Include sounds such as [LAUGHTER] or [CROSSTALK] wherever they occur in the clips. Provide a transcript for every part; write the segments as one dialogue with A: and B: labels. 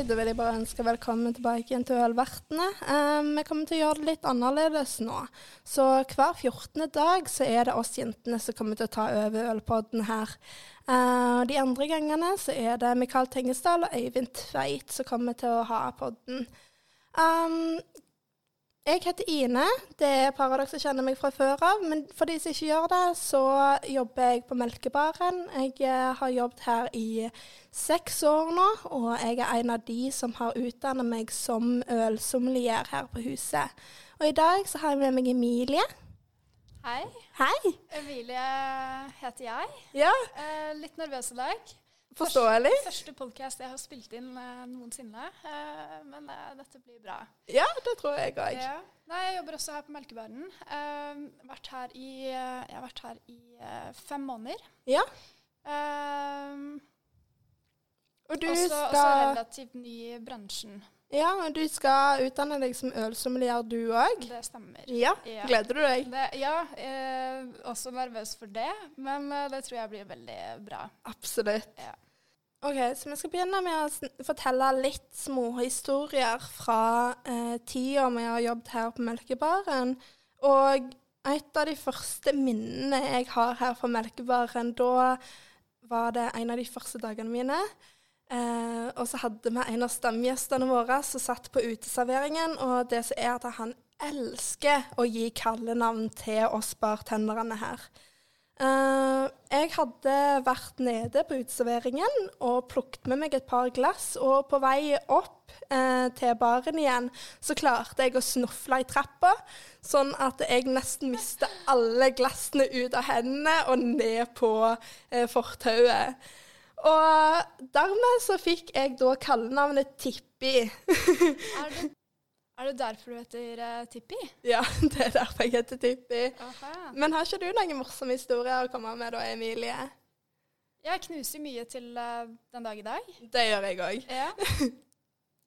A: Da vil jeg bare ønske velkommen tilbake igjen til Ølvertene. Um, vi kommer til å gjøre det litt annerledes nå. Så hver 14. dag så er det oss jentene som kommer til å ta over Ølpodden her. Uh, de andre gangene så er det Mikael Tengesdal og Øyvind Tveit som kommer til å ha podden. Um, jeg heter Ine. Det er par av dere som kjenner meg fra før av. Men for de som ikke gjør det, så jobber jeg på Melkebaren. Jeg eh, har jobbet her i seks år nå, og jeg er en av de som har utdannet meg som ølsommelier her på huset. Og i dag så har jeg med meg Emilie.
B: Hei.
A: Hei.
B: Emilie heter jeg.
A: Ja.
B: Eh, litt nervøs i dag.
A: Forståelig.
B: Første, første podkast jeg har spilt inn uh, noensinne. Uh, men uh, dette blir bra.
A: Ja, det tror jeg òg.
B: Ja. Nei, jeg jobber også her på Melkebaren. Vært her i, jeg har vært her i fem måneder.
A: Ja.
B: og du også, skal Også relativt ny i bransjen.
A: Ja, og du skal utdanne deg som ølsommelier du òg?
B: Det stemmer.
A: Ja, ja. Gleder du deg?
B: Det, ja, eh, også nervøs for det, men eh, det tror jeg blir veldig bra.
A: Absolutt.
B: Ja.
A: Ok, så Vi skal begynne med å fortelle litt små historier fra eh, tida vi har jobbet her på Melkebaren. Og et av de første minnene jeg har her fra Melkebaren, da var det en av de første dagene mine. Eh, og så hadde vi en av stamgjestene våre som satt på uteserveringen. Og det som er at han elsker å gi kallenavn til oss bartenderne her. Eh, jeg hadde vært nede på uteserveringen og plukket med meg et par glass. Og på vei opp eh, til baren igjen så klarte jeg å snufle i trappa, sånn at jeg nesten mistet alle glassene ut av hendene og ned på eh, fortauet. Og dermed så fikk jeg da kallenavnet Tippi.
B: er, det, er, det, derfor du heter uh, Tippi?
A: Ja, det er derfor jeg heter Tippi. Men har ikke du noen morsomme historier å komme med da, Emilie?
B: Jeg knuser mye til uh, den dag i dag.
A: Det gjør jeg òg.
B: Ja.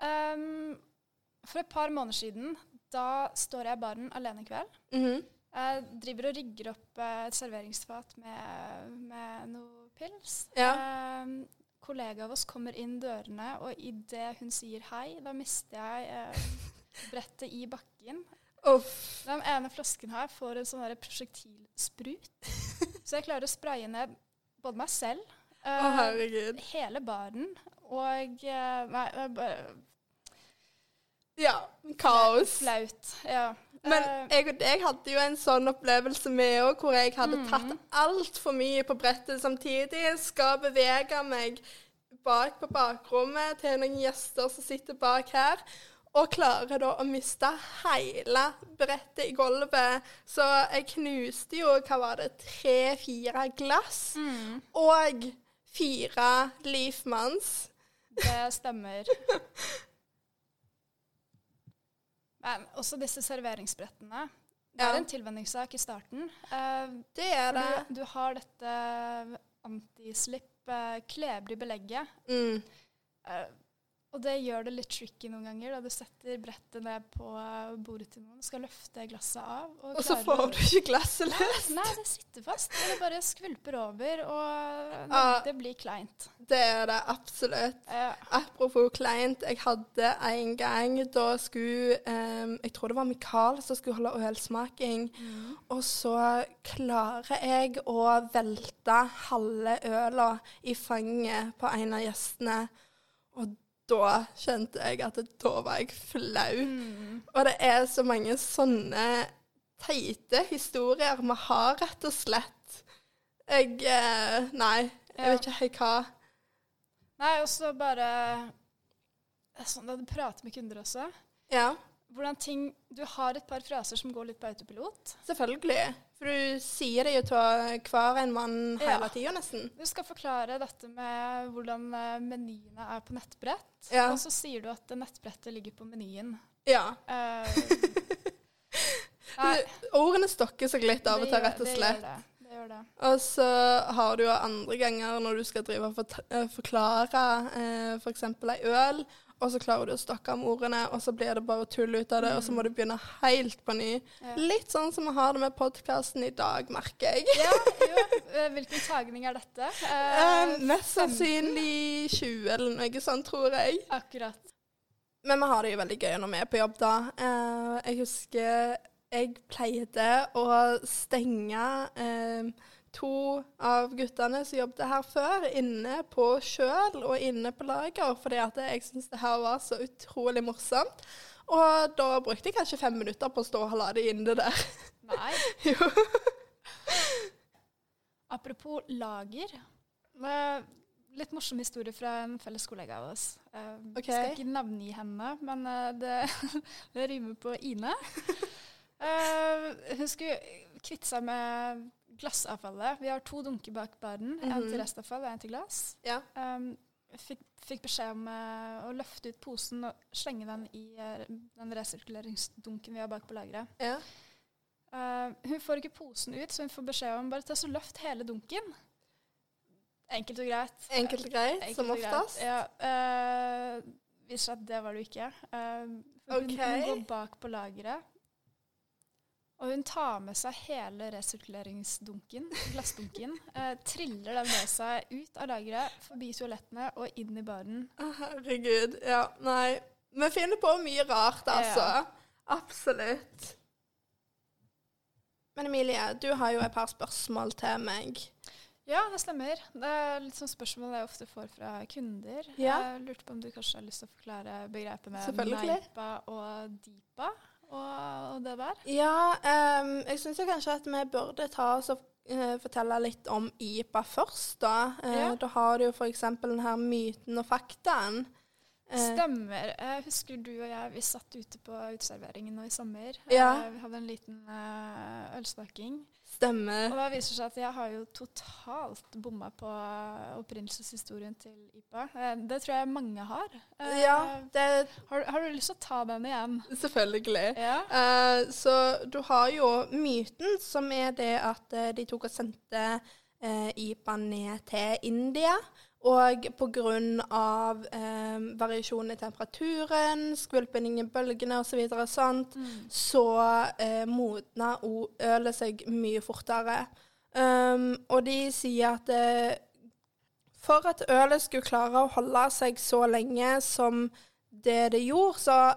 B: Um, [LAUGHS] for et par måneder siden, da står jeg i baren alene i kveld.
A: Mm -hmm.
B: Jeg driver og rigger opp uh, et serveringsfat med, med noe pils.
A: Ja.
B: Eh, kollega av oss kommer inn dørene, og idet hun sier hei, da mister jeg eh, [LAUGHS] brettet i bakken.
A: Uff.
B: Den ene flasken her får en sånn prosjektilsprut. så jeg klarer å spraye ned både meg selv,
A: eh,
B: oh, hele baren og eh, Nei, bare
A: Ja. Kaos.
B: Flaut. Ja.
A: Men eh, jeg og deg hadde jo en sånn opplevelse med òg, hvor jeg hadde mm. tatt altfor mye på brettet samtidig. Skal bevege meg bak på bakrommet til noen gjester som sitter bak her. Og klarer da å miste hele brettet i gulvet. Så jeg knuste jo, hva var det, tre-fire glass.
B: Mm.
A: Og fire Leafmans.
B: Det stemmer. [LAUGHS] Men også disse serveringsbrettene. Det er en tilvenningssak i starten. Uh,
A: det er det.
B: Du, du, har dette antislipp, uh, klebrige belegget.
A: Mm.
B: Uh, og det gjør det litt tricky noen ganger, da du setter brettet ned på bordet til noen, skal løfte glasset av.
A: Og, og så får du ikke glasset løst?
B: Nei, det sitter fast. Det bare skvulper over, og det,
A: ah,
B: det blir kleint.
A: Det er det absolutt.
B: Ja.
A: Apropos kleint, jeg hadde en gang da skulle um, Jeg tror det var Mikael som skulle holde ølsmaking,
B: mm.
A: og så klarer jeg å velte halve øla i fanget på en av gjestene. Og da kjente jeg at da var jeg flau.
B: Mm.
A: Og det er så mange sånne teite historier vi har, rett og slett. Jeg eh, Nei, jeg ja. vet ikke helt hva.
B: Nei, og så bare Sånn da du prater med kunder også.
A: Ja.
B: Hvordan ting Du har et par fraser som går litt på autopilot.
A: Selvfølgelig. For du sier det jo til hver en mann hele ja. tida, nesten.
B: Du skal forklare dette med hvordan eh, menyene er på nettbrett.
A: Ja.
B: Og så sier du at nettbrettet ligger på menyen.
A: Ja. [LAUGHS]
B: Uh,
A: Ordene stokker seg litt av og til, rett og slett.
B: Det gjør det. Det gjør det.
A: Og så har du jo andre ganger når du skal drive og eh, forklare eh, f.eks. For ei øl, og så klarer du å stokke om ordene, og så blir det bare tull ut av det, og så må du begynne helt på ny.
B: Ja.
A: Litt sånn som vi har det med podkasten i dag, merker jeg.
B: Ja, jo. Eh, Hvilken tagning er dette? [LAUGHS] Eh,
A: Eh, mest sannsynlig 20 eller noe sånt, tror jeg.
B: Akkurat.
A: Men vi har det jo veldig gøy når vi er på jobb, da. Eh, jeg husker jeg pleide å stenge eh, to av guttene som jobbet her før, inne på sjøl og inne på lager, fordi at jeg syntes det her var så utrolig morsomt. Og da brukte jeg kanskje fem minutter på å stå og la det inne der.
B: Nei. [LAUGHS]
A: jo.
B: Apropos lager. eh, Litt morsom historie fra en felles kollega av oss. Jeg
A: okay.
B: Skal ikke navngi henne, men eh, det, [LAUGHS] det rimer på Ine. Uh, [LAUGHS] hun skulle kvitte seg med glassavfallet. Vi har to dunker bak baren. En til
A: Mhm.
B: restavfall og en til glass.
A: Ja.
B: Um, fikk, fikk beskjed om uh, å løfte ut posen og slenge den i uh, den resirkuleringsdunken vi har bak på lageret.
A: ja.
B: Uh, hun får ikke posen ut, så hun får beskjed om bare ta så løft hele dunken. Enkelt og greit.
A: Enkelt og greit,
B: Enkelt
A: som
B: og greit.
A: oftest.
B: Ja, uh, viser seg at det var det jo ikke. Uh, hun,
A: okay.
B: hun går bak på lageret, og hun tar med seg hele resirkuleringsdunken, glassdunken. [LAUGHS] eh, triller den med seg ut av lageret, forbi toalettene og inn i baren.
A: Å, Herregud. Ja, nei. Vi finner på mye rart, altså.
B: Ja.
A: Absolutt. Men Emilie, du har jo et par spørsmål til meg.
B: Ja, det stemmer. Det er litt sånn spørsmål jeg ofte får fra kunder.
A: Ja.
B: Jeg lurte på om du kanskje har lyst til å forklare begrepet
A: med
B: neipa og dipa og, det der?
A: Ja, um, jeg syns kanskje at vi burde ta oss og eh, fortelle litt om IPA først, da. Eh,
B: Ja.
A: Da har du jo f.eks. den her myten og faktaen. Eh,
B: Stemmer. Jeg husker du og jeg vi satt ute på uteserveringen nå i sommer.
A: Ja.
B: Vi hadde en liten ølsmaking.
A: Stemmer.
B: Og da viser det seg at jeg har jo totalt bomma på opprinnelseshistorien til IPA. Eh, Det tror jeg mange har. Eh,
A: Ja, det
B: har, har du lyst til å ta den igjen?
A: Selvfølgelig.
B: Ja.
A: Uh, så du har jo myten, som er det at de tok og sendte uh, IPA ned til India. Og pga. Eh, variasjon i temperaturen, skvulping i bølgene osv. Så sånt,
B: Mm.
A: så eh, modna o- ølet seg mye fortere. Um, og de sier at eh, for at ølet skulle klare å holde seg så lenge som det det gjorde, så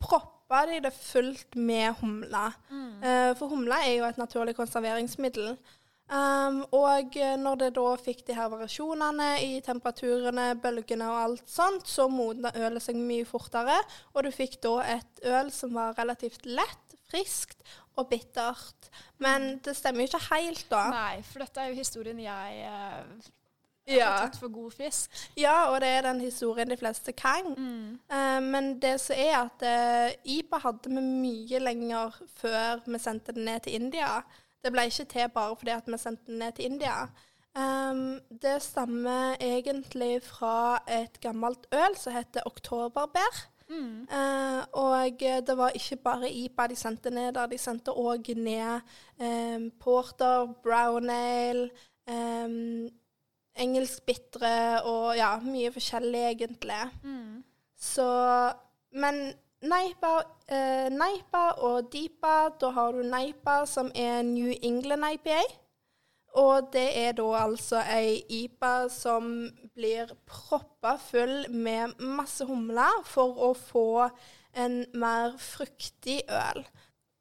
A: proppa de det fullt med humle.
B: Mm.
A: Eh, for humle er jo et naturlig konserveringsmiddel. Um, og eh, når det da fikk de her variasjonene i temperaturene, bølgene og alt sånt, så modna ølet seg mye fortere, og du fikk da et øl som var relativt lett, friskt og bittert. Men det stemmer jo ikke helt, da.
B: Nei, for dette er jo historien jeg uh,
A: Ja.
B: har tatt for god fisk.
A: ja, og det er den historien de fleste kan.
B: Mm.
A: Eh, men det som er at eh, IPA hadde vi mye lenger før vi sendte den ned til India. Det ble ikke til bare fordi at vi sendte den ned til India. Um, det stammer egentlig fra et gammelt øl som heter oktoberbær.
B: Mm.
A: Uh, og det var ikke bare IPA de sendte ned der, de sendte òg ned um, porter, brown ale, um, engelsk bitre og ja, mye forskjellig egentlig.
B: Mm.
A: Så Men Neipa, uh, Neipa og Deepa, da har du Neipa som er New England IPA. Og det er da altså ei IPA som blir proppa full med masse humler for å få en mer fruktig øl.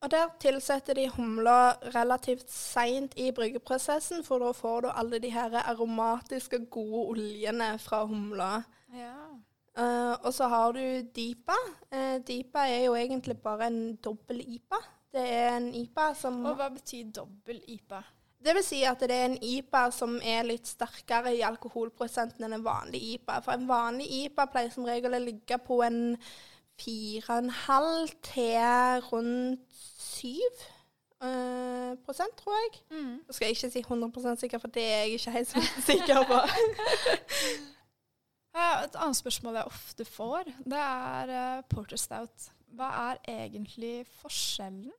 A: Og der tilsetter de humla relativt seint i bryggeprosessen, for da får du alle de her aromatiske, gode oljene fra humla.
B: Ja.
A: Eh, og så har du Deepa. Uh, Deepa er jo egentlig bare en dobbel IPA. Det er en IPA som
B: Og hva betyr dobbel IPA?
A: Det vil si at det er en IPA som er litt sterkere i alkoholprosenten enn en vanlig IPA. For en vanlig IPA pleier som regel å ligge på en 4,5 til rundt 7 uh, prosent, tror jeg.
B: Mm.
A: Nå skal jeg ikke si 100% sikker, for det er jeg ikke helt sikker på. [LAUGHS] [LAUGHS]
B: Et annet spørsmål jeg ofte får, det er eh, Porter Stout. Hva er egentlig forskjellen?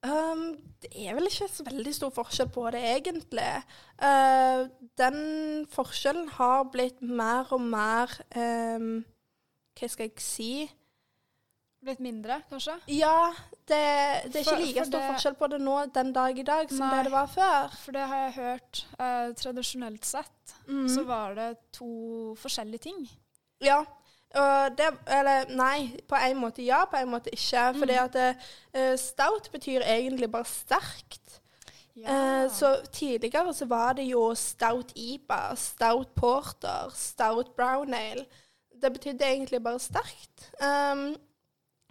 A: Um, det er vel ikke så veldig stor forskjell på det, egentlig. Uh, den forskjellen har blitt mer og mer um, Hva skal jeg si?
B: Blitt mindre, kanskje?
A: Ja, det, det er ikke like stor
B: det-
A: forskjell på det nå den dag i dag som
B: Nei.
A: det det var før.
B: For det har jeg hørt. Eh, tradisjonelt sett
A: Mm.
B: så var det to forskjellige ting.
A: Ja. Og det, eller nei, på en måte ja, på en måte ikke. Fordi
B: Mm.
A: at det, eh, stout betyr egentlig bare sterkt. Eh, så tidligere så var det jo stout IPA, stout porter, stout brown ale. Det betydde egentlig bare sterkt. Um,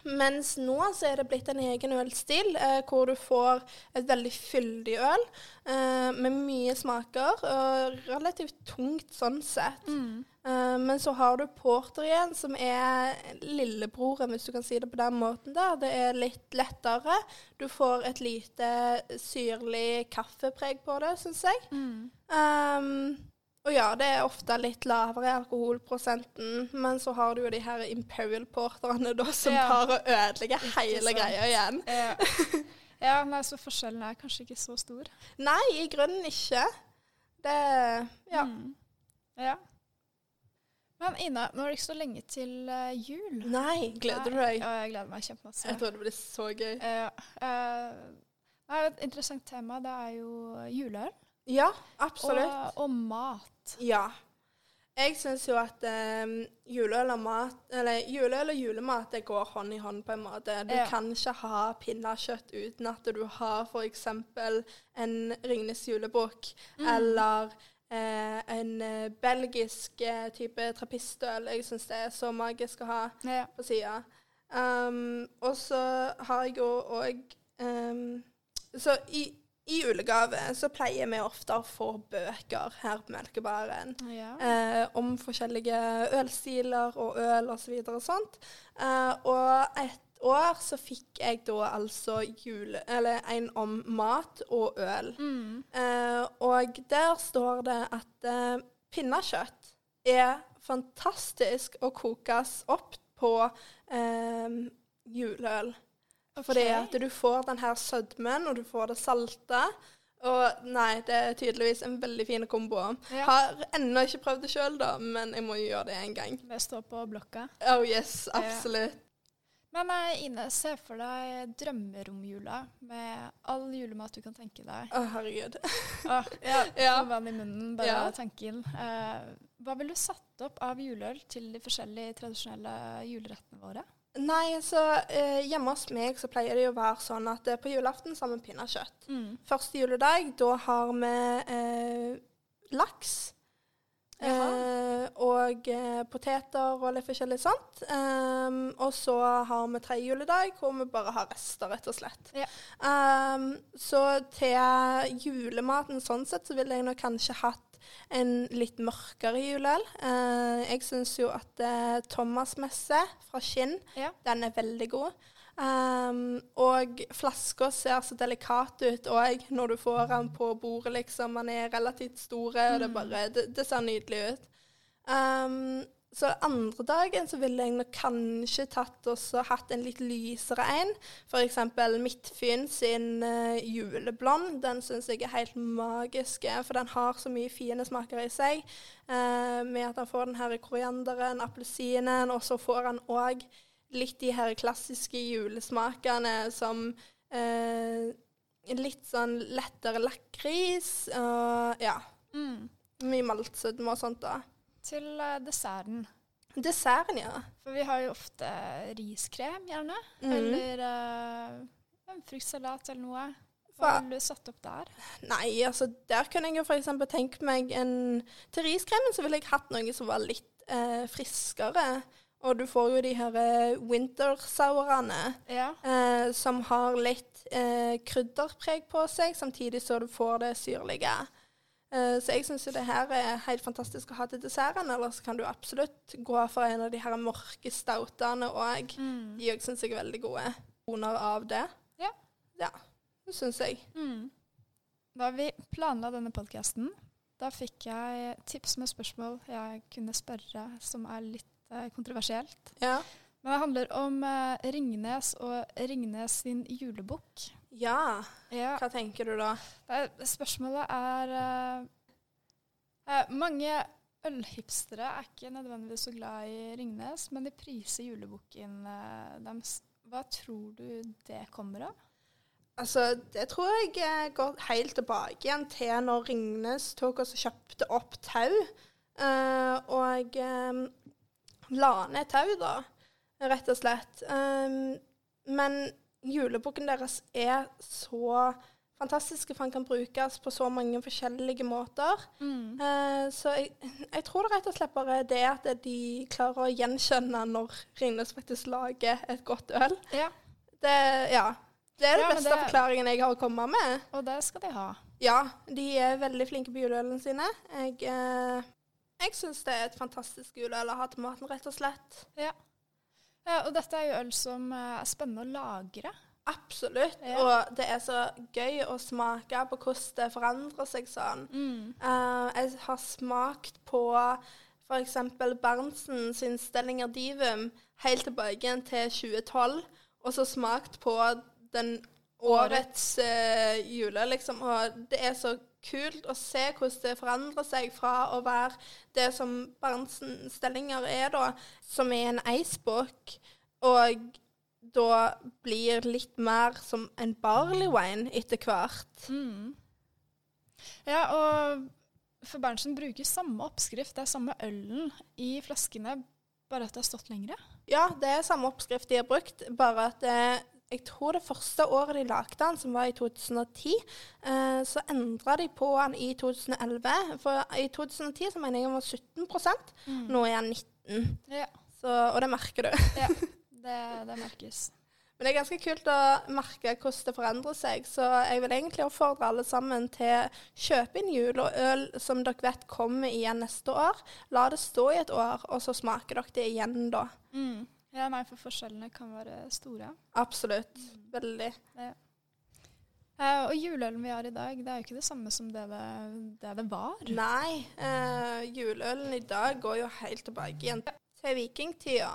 A: mens nå så er det blitt en egen ølstil eh, hvor du får et veldig fyldig øl eh, med mye smaker og relativt tungt sånn sett.
B: mm.
A: Eh, men så har du porter igjen, som er lillebroren, hvis du kan si det på den måten der. Det er litt lettere. Du får et lite syrlig kaffepreg på det, syns jeg.
B: Mm.
A: Um, og ja, det er ofte litt lavere alkoholprosenten, men så har du jo de her Imperial Porterne da, som
B: Ja.
A: tar og ødelegger hele greia igjen.
B: Ja. [LAUGHS] ja, nei, så forskjellen er kanskje ikke så stor.
A: Nei, i grunnen ikke. Det Ja.
B: Mm. ja. Men Ina, nå er det ikke så lenge til uh, jul.
A: Nei, gleder du deg?
B: Ja, jeg gleder meg kjempemasse.
A: Jeg tror det blir så gøy.
B: Uh, uh, et interessant tema det er jo juleøl
A: Ja, absolutt.
B: og, og mat.
A: Ja. Jeg syns jo at um, juleøl og mat Eller juleøl og julemat det går hånd i hånd, på en måte. Du
B: Ja.
A: kan ikke ha pinnekjøtt uten at du har f.eks. en Ringnes julebukk
B: Mm.
A: eller eh, en eh, belgisk eh, type trappistøl. Jeg syns det er så magisk å ha
B: Ja.
A: på sida. Um, og så har jeg jo òg um, Så i, i julegave så pleier vi ofte å få bøker her på Melkebaren.
B: ja.
A: Eh, om forskjellige ølstiler og øl osv. Og, så og sånt. Eh, og et år så fikk jeg da altså jule... Eller en om mat og øl.
B: Mm.
A: Eh, og der står det at eh, pinnekjøtt er fantastisk å kokes opp på eh, juleøl. Fordi
B: okay.
A: at du får den her sødmen, og du får det salte. Og nei, det er tydeligvis en veldig fin kombo.
B: Ja.
A: Har ennå ikke prøvd det sjøl, da, men jeg må jo gjøre det en gang.
B: Det står på blokka.
A: Oh yes, absolutt.
B: Men eh, Ine, se for deg drømmeromjula med all julemat du kan tenke deg.
A: Å, herregud.
B: oh, ja, [LAUGHS]
A: Ja.
B: vann i munnen, bare
A: Ja.
B: tanken. Eh, hva ville du satt opp av juleøl til de forskjellige tradisjonelle julerettene våre?
A: Nei, så eh, hjemme hos meg så pleier det jo å være sånn at eh, på julaften så har vi pinnekjøtt. Første juledag, da har vi eh, laks. Eh, og eh, poteter og litt forskjellig sånt. Um, og så har vi tredje juledag, hvor vi bare har rester, rett og slett.
B: Ja.
A: Um, så til julematen sånn sett, så ville jeg nok kanskje hatt en litt mørkere juleøl. Eh, jeg syns jo at eh, Thomas Messe fra Skinn,
B: Ja.
A: den er veldig god. Um, og flaska ser så delikat ut òg når du får den på bordet, liksom. Den er relativt store, og det, bare, det, det ser nydelig ut. Um, så andre dagen så ville jeg nok kanskje tatt også hatt en litt lysere en. F.eks. Midtfyn sin uh, juleblond. Den syns jeg er helt magisk, for den har så mye fine smaker i seg. Uh, med at han får den her korianderen, appelsinen, og så får han òg litt de her klassiske julesmakene som uh, litt sånn lettere lakris. og ja,
B: Mm.
A: mye maltsødme og sånt da.
B: Til eh, desserten.
A: Desserten, ja.
B: For vi har jo ofte riskrem, gjerne.
A: Mm.
B: Eller uh, en fruktsalat eller noe. Hva ville du satt opp der?
A: Nei, altså der kunne jeg jo f.eks. tenkt meg en Til riskremen så ville jeg hatt noe som var litt eh, friskere. Og du får jo de her eh, wintersourene
B: Ja.
A: eh, som har litt eh, krydderpreg på seg, samtidig så du får det syrlige. Eh, så jeg syns jo det her er helt fantastisk å ha til desserten. Ellers kan du absolutt gå for en av de her mørke stoutene òg.
B: Mm.
A: De òg syns jeg er veldig gode. Toner av det.
B: Ja.
A: Ja, det syns jeg.
B: Mm. Da vi planla denne podkasten, da fikk jeg tips med spørsmål jeg kunne spørre som er litt eh, kontroversielt.
A: Ja.
B: Men det handler om eh, Ringnes og Ringnes sin julebukk.
A: Ja.
B: Ja,
A: Hva tenker du da?
B: er, spørsmålet er eh, eh, Mange ølhipstere er ikke nødvendigvis så glad i Ringnes, men de priser julebukken eh, deres. Hva tror du det kommer av?
A: Altså, det tror jeg eh, går helt tilbake igjen til når Ringnes tok oss og kjøpte opp tau. eh, og eh, la ned tau, da, rett og slett. Um, men julebukken deres er så fantastisk, for han kan brukes på så mange forskjellige måter. Eh, så jeg, jeg tror det rett og slett bare er det at de klarer å gjenkjenne når Ringnes faktisk lager et godt øl.
B: Ja,
A: Det, ja. det er den
B: Ja, den
A: beste
B: det-
A: forklaringen jeg har å komme med.
B: og det skal de ha.
A: Ja, de er veldig flinke på juleølene sine. Jeg, eh, jeg syns det er et fantastisk juleøl å ha til maten, rett og slett.
B: Ja. Ja, og dette er jo øl som eh, er spennende å lagre.
A: Absolutt.
B: Ja.
A: Og det er så gøy å smake på hvordan det forandrer seg sånn. Eh, jeg har smakt på f.eks. Berntsen sin Stellinger Divum helt tilbake til 2012, og så smakt på den årets uh, jule, liksom. Og det er så kult å se hvordan det forandrer seg fra å være det som Berntsen-stillinger er, da, som er en icebook, og da blir litt mer som en barley wine etter hvert.
B: Mm. Ja, og for Berntsen bruker samme oppskrift, det er samme ølen i flaskene, bare at det har stått lengre.
A: Ja, det er samme oppskrift de har brukt, bare at det, jeg tror det første året de lagde den, som var i 2010, eh, så endra de på den i 2011. For i 2010 så mener jeg den var 17 nå er den 19
B: Ja,
A: så, og det merker du.
B: ja. [LAUGHS] Det, det merkes.
A: Men det er ganske kult å merke hvordan det forandrer seg, så jeg vil egentlig oppfordre alle sammen til å kjøpe inn jul og øl som dere vet kommer igjen neste år. La det stå i et år, og så smaker dere det igjen da.
B: Mm. Ja, nei, for forskjellene kan være store.
A: Absolutt. Veldig.
B: Eh, og juleølen vi har i dag, det er jo ikke det samme som det det, det, det var.
A: Nei, eh, juleølen i dag går jo helt tilbake igjen til vikingtida.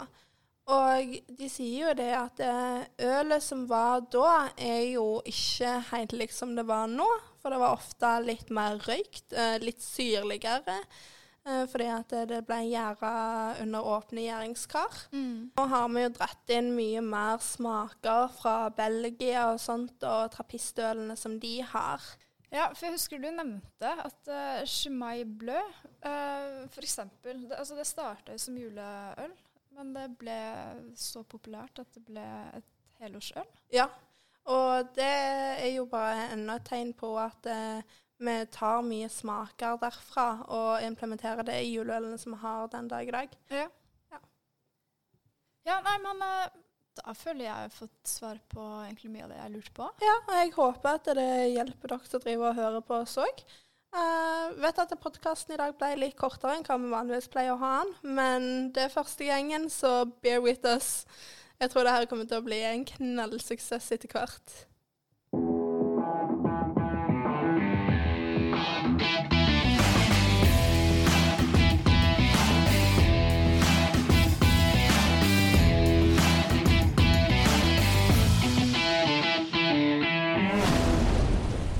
A: Og de sier jo det at eh, ølet som var da, er jo ikke helt liksom det var nå. For det var ofte litt mer røykt, eh, litt syrligere. Eh, fordi at det ble gjæra under åpne gjæringskar.
B: Mm.
A: Nå har vi jo dratt inn mye mer smaker fra Belgia og sånt, og trappistølene som de har.
B: Ja, for jeg husker du nevnte at uh, Chimay Bleu, uh, for eksempel, det, altså det starta som juleøl, men det ble så populært at det ble et helårsøl.
A: Ja, og det er jo bare enda et tegn på at eh, vi tar mye smaker derfra og implementerer det i juleølene som vi har den dag i dag.
B: Ja.
A: Ja.
B: Ja, nei, men eh, da føler jeg jeg har fått svar på egentlig mye av det jeg lurte på.
A: Ja, og jeg håper at det hjelper dere til å drive og høre på oss òg. vet at podkasten i dag ble litt kortere enn hva vi vanligvis pleier å ha den, men det er første gjengen, så bear with us. Jeg tror det her kommer til å bli en knallsuksess etter hvert.